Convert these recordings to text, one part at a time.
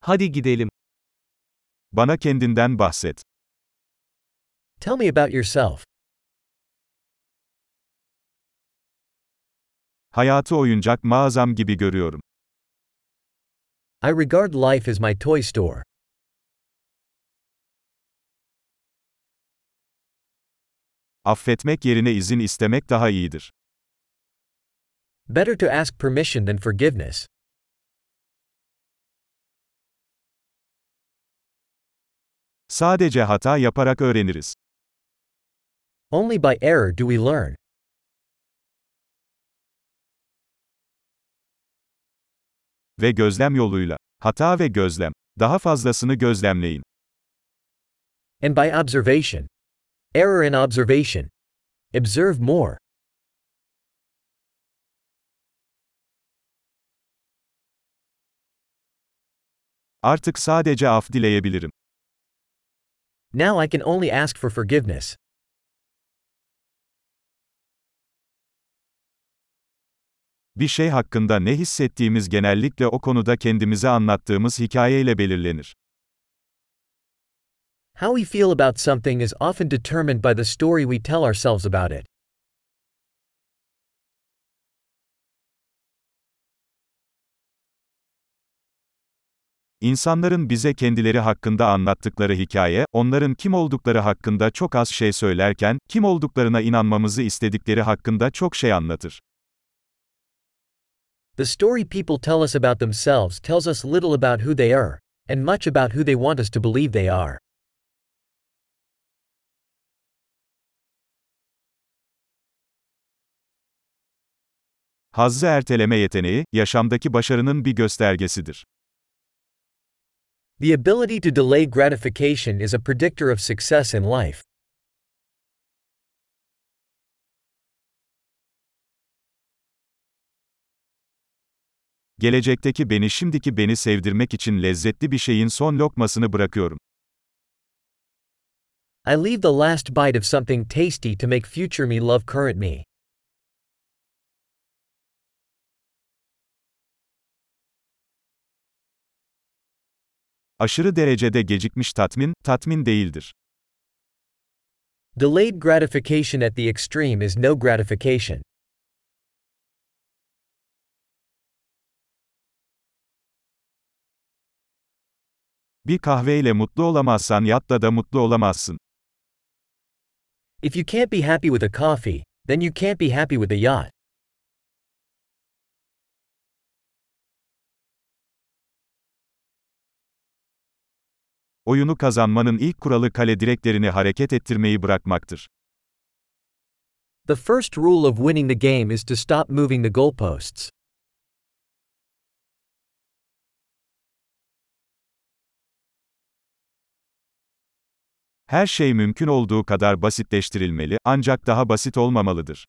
Hadi gidelim. Bana kendinden bahset. Tell me about yourself. Hayatı oyuncak mağazam gibi görüyorum. I regard life as my toy store. Affetmek yerine izin istemek daha iyidir. Better to ask permission than forgiveness. Sadece hata yaparak öğreniriz. Only by error do we learn. Ve gözlem yoluyla. Hata ve gözlem. Daha fazlasını gözlemleyin. And by observation. Error in observation. Observe more. Artık sadece af dileyebilirim. Now I can only ask for forgiveness. Bir şey hakkında ne hissettiğimiz genellikle o konuda kendimize anlattığımız hikayeyle belirlenir. How we feel about something is often determined by the story we tell ourselves about it. İnsanların bize kendileri hakkında anlattıkları hikaye, onların kim oldukları hakkında çok az şey söylerken, kim olduklarına inanmamızı istedikleri hakkında çok şey anlatır. The story people tell us about themselves tells us little about who they are, and much about who they want us to believe they are. Hazzı erteleme yeteneği, yaşamdaki başarının bir göstergesidir. The ability to delay gratification is a predictor of success in life. Gelecekteki beni şimdiki beni sevdirmek için lezzetli bir şeyin son lokmasını bırakıyorum. I leave the last bite of something tasty to make future me love current me. Aşırı derecede gecikmiş tatmin, tatmin değildir. Delayed gratification at the extreme is no gratification. Bir kahveyle mutlu olamazsan yatla da mutlu olamazsın. If you can't be happy with a coffee, then you can't be happy with a yacht. Oyunu kazanmanın ilk kuralı kale direklerini hareket ettirmeyi bırakmaktır. The first rule of winning the game is to stop moving the goalposts. Her şey mümkün olduğu kadar basitleştirilmeli, ancak daha basit olmamalıdır.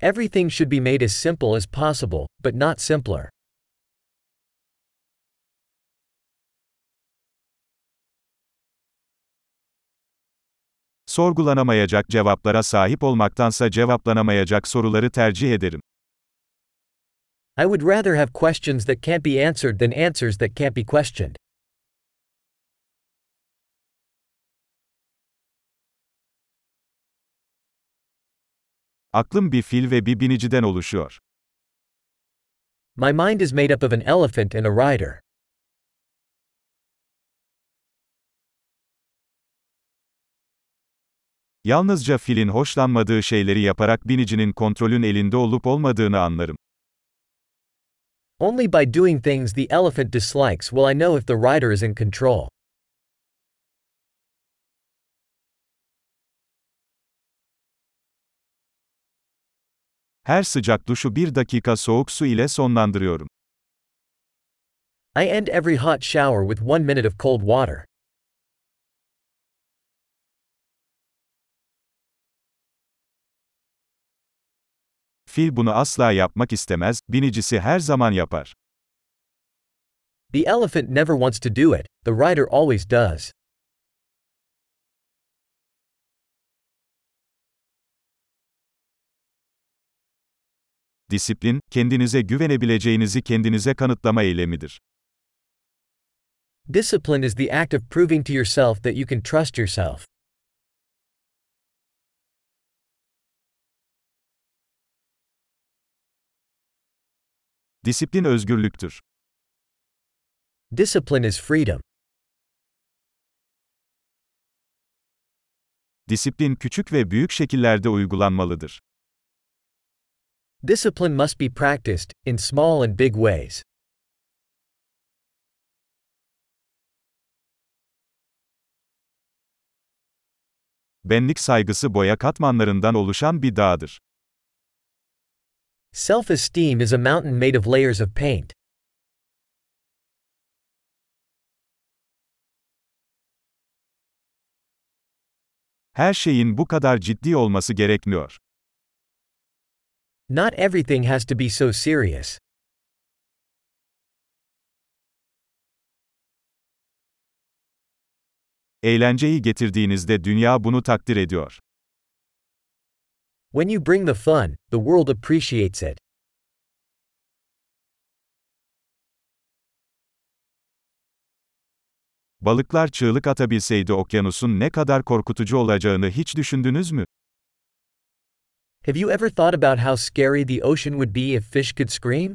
Everything should be made as simple as possible, but not simpler. Sorgulanamayacak cevaplara sahip olmaktansa cevaplanamayacak soruları tercih ederim. I would rather have questions that can't be answered than answers that can't be questioned. Aklım bir fil ve bir biniciden oluşuyor. My mind is made up of an elephant and a rider. Yalnızca filin hoşlanmadığı şeyleri yaparak binicinin kontrolün elinde olup olmadığını anlarım. Only by doing things the elephant dislikes will I know if the rider is in control. Her sıcak duşu bir dakika soğuk su ile sonlandırıyorum. I end every hot shower with one minute of cold water. Fil bunu asla yapmak istemez, binicisi her zaman yapar. The elephant never wants to do it, the rider always does. Disiplin, kendinize güvenebileceğinizi kendinize kanıtlama eylemidir. Discipline is the act of proving to yourself that you can trust yourself. Disiplin özgürlüktür. Discipline is freedom. Disiplin küçük ve büyük şekillerde uygulanmalıdır. Discipline must be practiced, in small and big ways. Benlik saygısı boya katmanlarından oluşan bir dağdır. Self esteem is a mountain made of layers of paint. Her şeyin bu kadar ciddi olması gerekmiyor. Not everything has to be so serious. Eğlenceyi getirdiğinizde dünya bunu takdir ediyor. When you bring the fun, the world appreciates it. Balıklar çığlık atabilseydi okyanusun ne kadar korkutucu olacağını hiç düşündünüz mü? Have you ever thought about how scary the ocean would be if fish could scream?